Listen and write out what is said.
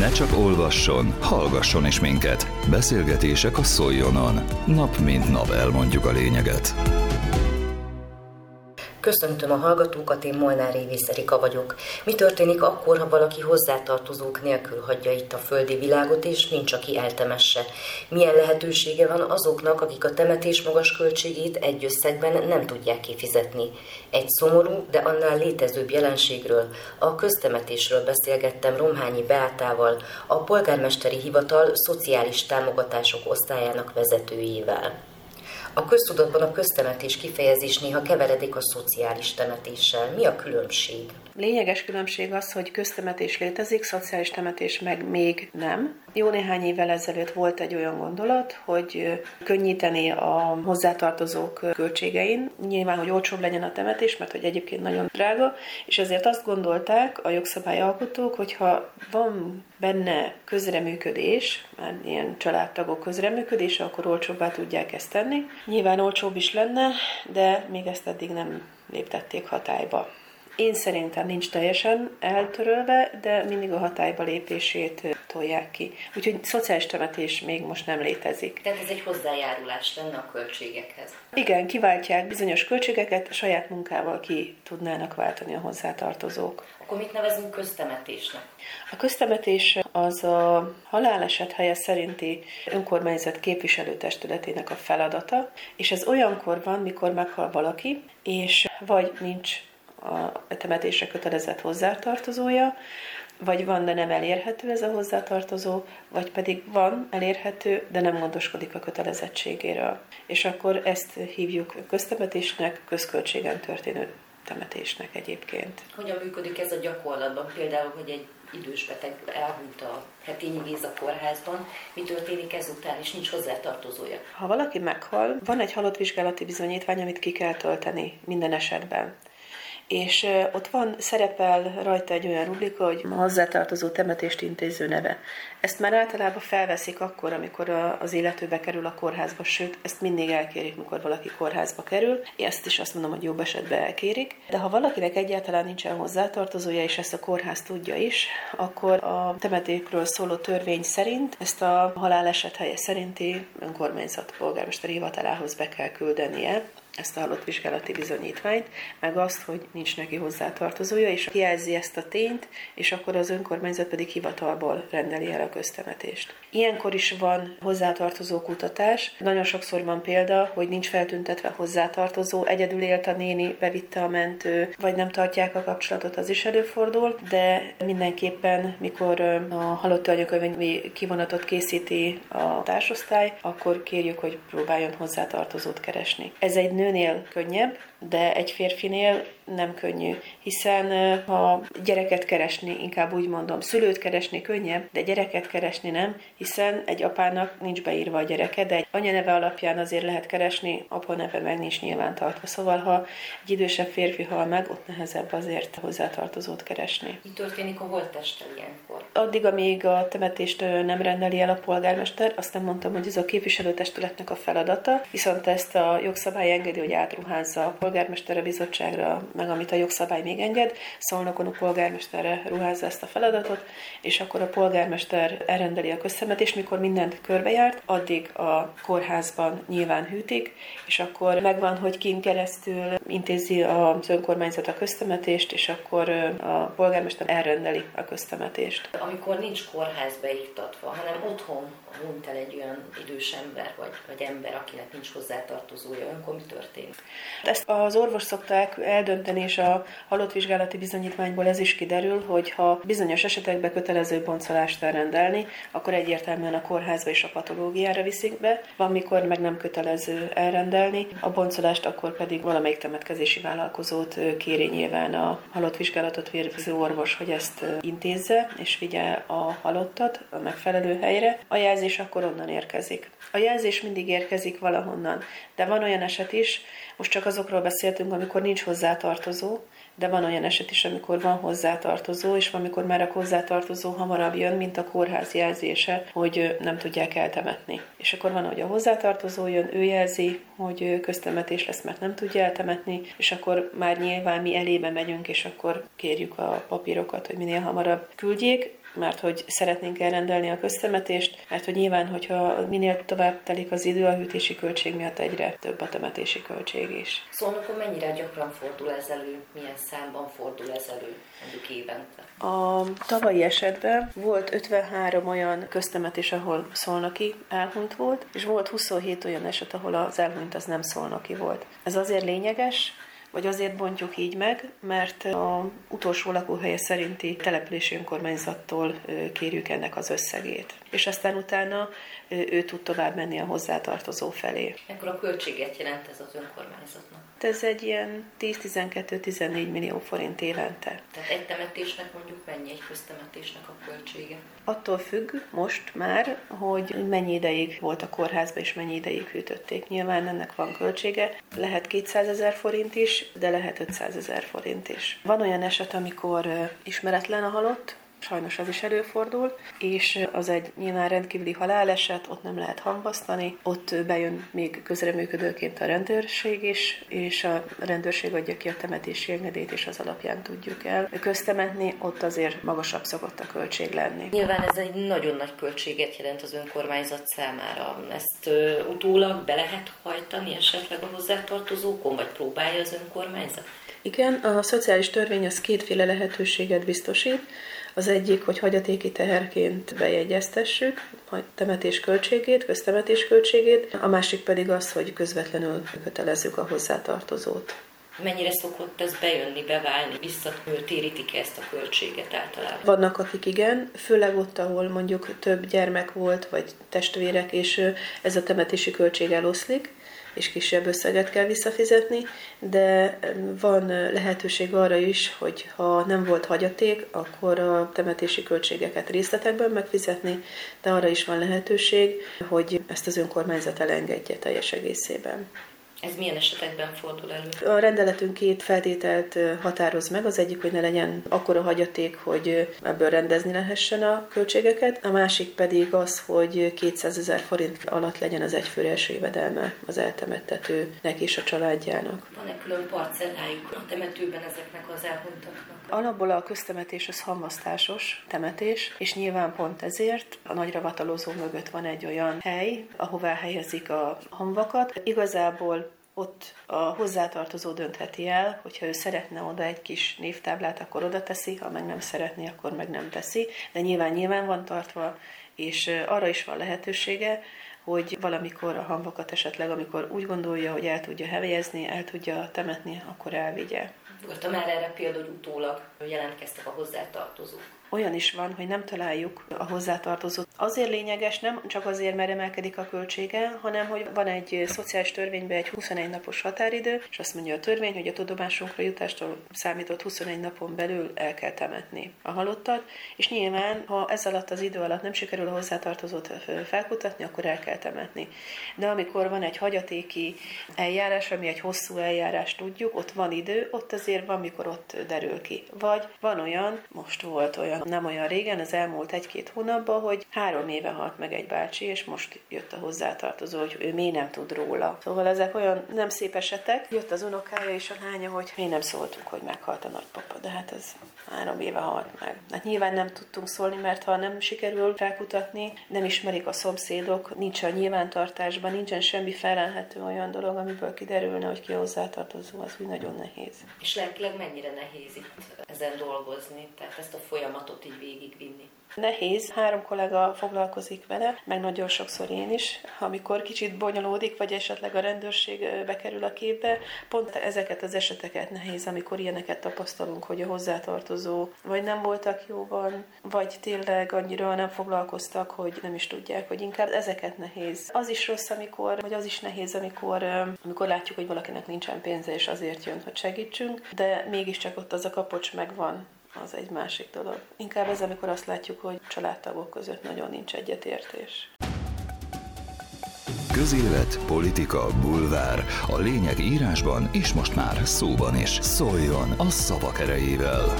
Ne csak olvasson, hallgasson is minket. Beszélgetések a Szoljonon. Nap mint nap elmondjuk a lényeget. Köszöntöm a hallgatókat, én Molnár Révész Erika vagyok. Mi történik akkor, ha valaki hozzátartozók nélkül hagyja itt a földi világot, és nincs, aki eltemesse? Milyen lehetősége van azoknak, akik a temetés magas költségét egy összegben nem tudják kifizetni? Egy szomorú, de annál létezőbb jelenségről, a köztemetésről beszélgettem Romhányi Beátával, a polgármesteri hivatal szociális támogatások osztályának vezetőjével. A köztudatban a köztemetés kifejezés néha keveredik a szociális temetéssel. Mi a különbség? Lényeges különbség az, hogy köztemetés létezik, szociális temetés meg még nem. Jó néhány évvel ezelőtt volt egy olyan gondolat, hogy könnyíteni a hozzátartozók költségein. Nyilván, hogy olcsóbb legyen a temetés, mert hogy egyébként nagyon drága, és ezért azt gondolták a jogszabályalkotók, hogyha van benne közreműködés, már ilyen családtagok közreműködése, akkor olcsóbbá tudják ezt tenni. Nyilván olcsóbb is lenne, de még ezt eddig nem léptették hatályba. Én szerintem nincs teljesen eltörölve, de mindig a hatályba lépését tolják ki. Úgyhogy szociális temetés még most nem létezik. Tehát ez egy hozzájárulás lenne a költségekhez. Igen, kiváltják bizonyos költségeket, a saját munkával ki tudnának váltani a hozzátartozók. Akkor mit nevezünk köztemetésnek? A köztemetés az a haláleset helye szerinti önkormányzat képviselőtestületének a feladata, és ez olyankor van, mikor meghal valaki, és vagy nincs a temetésre kötelezett hozzátartozója, vagy van, de nem elérhető ez a hozzátartozó, vagy pedig van elérhető, de nem gondoskodik a kötelezettségéről. És akkor ezt hívjuk köztemetésnek, közköltségen történő temetésnek egyébként. Hogyan működik ez a gyakorlatban? Például, hogy egy idős beteg elhunyt a Hetényi Géza kórházban, mi történik ezután, és nincs hozzátartozója? Ha valaki meghal, van egy halott vizsgálati bizonyítvány, amit ki kell tölteni minden esetben és ott van, szerepel rajta egy olyan rubrika, hogy a hozzátartozó temetést intéző neve. Ezt már általában felveszik akkor, amikor az életőbe kerül a kórházba, sőt, ezt mindig elkérik, mikor valaki kórházba kerül. Én ezt is azt mondom, hogy jobb esetben elkérik. De ha valakinek egyáltalán nincsen hozzátartozója, és ezt a kórház tudja is, akkor a temetékről szóló törvény szerint ezt a haláleset helye szerinti önkormányzat polgármesteri hivatalához be kell küldenie ezt a halott vizsgálati bizonyítványt, meg azt, hogy nincs neki hozzátartozója, és jelzi ezt a tényt, és akkor az önkormányzat pedig hivatalból rendeli el a köztemetést. Ilyenkor is van hozzátartozó kutatás. Nagyon sokszor van példa, hogy nincs feltüntetve hozzátartozó, egyedül élt a néni, bevitte a mentő, vagy nem tartják a kapcsolatot, az is előfordul, de mindenképpen, mikor a halotti anyakönyvi kivonatot készíti a társosztály, akkor kérjük, hogy próbáljon hozzátartozót keresni. Ez egy nőnél könnyebb, de egy férfinél nem könnyű, hiszen ha gyereket keresni, inkább úgy mondom, szülőt keresni könnyebb, de gyereket keresni nem, hiszen egy apának nincs beírva a gyereke, de egy anyaneve alapján azért lehet keresni, apa neve meg nincs nyilvántartva. Szóval, ha egy idősebb férfi hal meg, ott nehezebb azért hozzátartozót keresni. Mi történik a holttesttel ilyenkor? Addig, amíg a temetést nem rendeli el a polgármester, azt nem mondtam, hogy ez a képviselőtestületnek a feladata, viszont ezt a jogszabály engedi, hogy átruházza a polgármester a bizottságra, meg amit a jogszabály még enged, szolnokon a polgármesterre ruházza ezt a feladatot, és akkor a polgármester elrendeli a közszemetést, mikor mindent körbejárt, addig a kórházban nyilván hűtik, és akkor megvan, hogy kint keresztül intézi az önkormányzat a köztemetést, és akkor a polgármester elrendeli a köztemetést. Amikor nincs kórház beiktatva, hanem otthon hunyt el egy olyan idős ember, vagy, vagy ember, akinek nincs hozzátartozója, akkor mi történik? Ezt az orvos szokták eldönteni, és a halott vizsgálati bizonyítványból ez is kiderül, hogy ha bizonyos esetekben kötelező boncolást elrendelni, akkor egyértelműen a kórházba és a patológiára viszik be, van mikor meg nem kötelező elrendelni, a boncolást akkor pedig valamelyik temetkezési vállalkozót kéri nyilván a halott vizsgálatot végző orvos, hogy ezt intézze, és vigye a halottat a megfelelő helyre. A jelzés akkor onnan érkezik. A jelzés mindig érkezik valahonnan, de van olyan eset is, most csak azokról beszéltünk, amikor nincs hozzátartozó, de van olyan eset is, amikor van hozzátartozó, és amikor már a hozzátartozó hamarabb jön, mint a kórház jelzése, hogy nem tudják eltemetni. És akkor van, hogy a hozzátartozó jön, ő jelzi, hogy köztemetés lesz, mert nem tudja eltemetni, és akkor már nyilván mi elébe megyünk, és akkor kérjük a papírokat, hogy minél hamarabb küldjék mert hogy szeretnénk elrendelni a köztemetést, mert hogy nyilván, hogyha minél tovább telik az idő, a hűtési költség miatt egyre több a temetési költség is. Szóval akkor mennyire gyakran fordul ez elő, milyen számban fordul ez elő, mondjuk évente? A tavalyi esetben volt 53 olyan köztemetés, ahol szolnoki elhunyt volt, és volt 27 olyan eset, ahol az elhunyt az nem szolnoki volt. Ez azért lényeges, vagy azért bontjuk így meg, mert a utolsó lakóhelye szerinti települési önkormányzattól kérjük ennek az összegét. És aztán utána ő tud tovább menni a hozzátartozó felé. Ekkor a költséget jelent ez az önkormányzatnak? Ez egy ilyen 10-12-14 millió forint évente. Tehát egy temetésnek mondjuk mennyi egy köztemetésnek a költsége? Attól függ most már, hogy mennyi ideig volt a kórházban és mennyi ideig hűtötték. Nyilván ennek van költsége. Lehet 200 ezer forint is, de lehet 500 ezer forint is. Van olyan eset, amikor ismeretlen a halott, sajnos az is előfordul, és az egy nyilván rendkívüli haláleset, ott nem lehet hangasztani, ott bejön még közreműködőként a rendőrség is, és a rendőrség adja ki a temetési engedélyt, és az alapján tudjuk el köztemetni, ott azért magasabb szokott a költség lenni. Nyilván ez egy nagyon nagy költséget jelent az önkormányzat számára. Ezt ö, utólag be lehet hajtani esetleg a hozzátartozókon, vagy próbálja az önkormányzat? Igen, a szociális törvény az kétféle lehetőséget biztosít. Az egyik, hogy hagyatéki teherként bejegyeztessük a temetés költségét, köztemetés költségét, a másik pedig az, hogy közvetlenül kötelezzük a hozzátartozót. Mennyire szokott ez bejönni, beválni, visszatérítik ezt a költséget általában? Vannak, akik igen, főleg ott, ahol mondjuk több gyermek volt, vagy testvérek, és ez a temetési költség eloszlik, és kisebb összeget kell visszafizetni, de van lehetőség arra is, hogy ha nem volt hagyaték, akkor a temetési költségeket részletekben megfizetni, de arra is van lehetőség, hogy ezt az önkormányzat elengedje teljes egészében. Ez milyen esetekben fordul elő? A rendeletünk két feltételt határoz meg. Az egyik, hogy ne legyen akkora hagyaték, hogy ebből rendezni lehessen a költségeket. A másik pedig az, hogy 200 ezer forint alatt legyen az egyfőre első jövedelme az eltemettetőnek és a családjának. Van-e külön parcellájuk a temetőben ezeknek az elhunytaknak? Alapból a köztemetés az hamvasztásos temetés, és nyilván pont ezért a nagyravatalozó mögött van egy olyan hely, ahová helyezik a hamvakat. Igazából ott a hozzátartozó döntheti el, hogyha ő szeretne oda egy kis névtáblát, akkor oda teszi, ha meg nem szeretné, akkor meg nem teszi. De nyilván nyilván van tartva, és arra is van lehetősége, hogy valamikor a hamvakat esetleg, amikor úgy gondolja, hogy el tudja helyezni, el tudja temetni, akkor elvigye. Voltam már erre példa, hogy utólag jelentkeztek a hozzátartozók olyan is van, hogy nem találjuk a hozzátartozót. Azért lényeges, nem csak azért, mert emelkedik a költsége, hanem hogy van egy szociális törvényben egy 21 napos határidő, és azt mondja a törvény, hogy a tudomásunkra jutástól számított 21 napon belül el kell temetni a halottat, és nyilván, ha ez alatt az idő alatt nem sikerül a hozzátartozót felkutatni, akkor el kell temetni. De amikor van egy hagyatéki eljárás, ami egy hosszú eljárás, tudjuk, ott van idő, ott azért van, mikor ott derül ki. Vagy van olyan, most volt olyan, nem olyan régen, az elmúlt egy-két hónapban, hogy három éve halt meg egy bácsi, és most jött a hozzátartozó, hogy ő miért nem tud róla. Szóval ezek olyan nem szép esetek. Jött az unokája és a lánya, hogy mi nem szóltunk, hogy meghalt a nagypapa, de hát ez három éve halt meg. Hát nyilván nem tudtunk szólni, mert ha nem sikerül felkutatni, nem ismerik a szomszédok, nincs a nyilvántartásban, nincsen semmi felelhető olyan dolog, amiből kiderülne, hogy ki a hozzátartozó, az úgy nagyon nehéz. És lelkileg mennyire nehéz itt ezen dolgozni, tehát ezt a folyamatot így végigvinni? Nehéz, három kollega foglalkozik vele, meg nagyon sokszor én is. Amikor kicsit bonyolódik, vagy esetleg a rendőrség bekerül a képbe, pont ezeket az eseteket nehéz, amikor ilyeneket tapasztalunk, hogy a hozzátartozó vagy nem voltak jóban, vagy tényleg annyira nem foglalkoztak, hogy nem is tudják, hogy inkább ezeket nehéz. Az is rossz, amikor, vagy az is nehéz, amikor, amikor látjuk, hogy valakinek nincsen pénze, és azért jön, hogy segítsünk, de mégiscsak ott az a kapocs megvan, az egy másik dolog. Inkább ez, amikor azt látjuk, hogy családtagok között nagyon nincs egyetértés. Közélet, politika, bulvár. A lényeg írásban és most már szóban is. Szóljon a szavak erejével!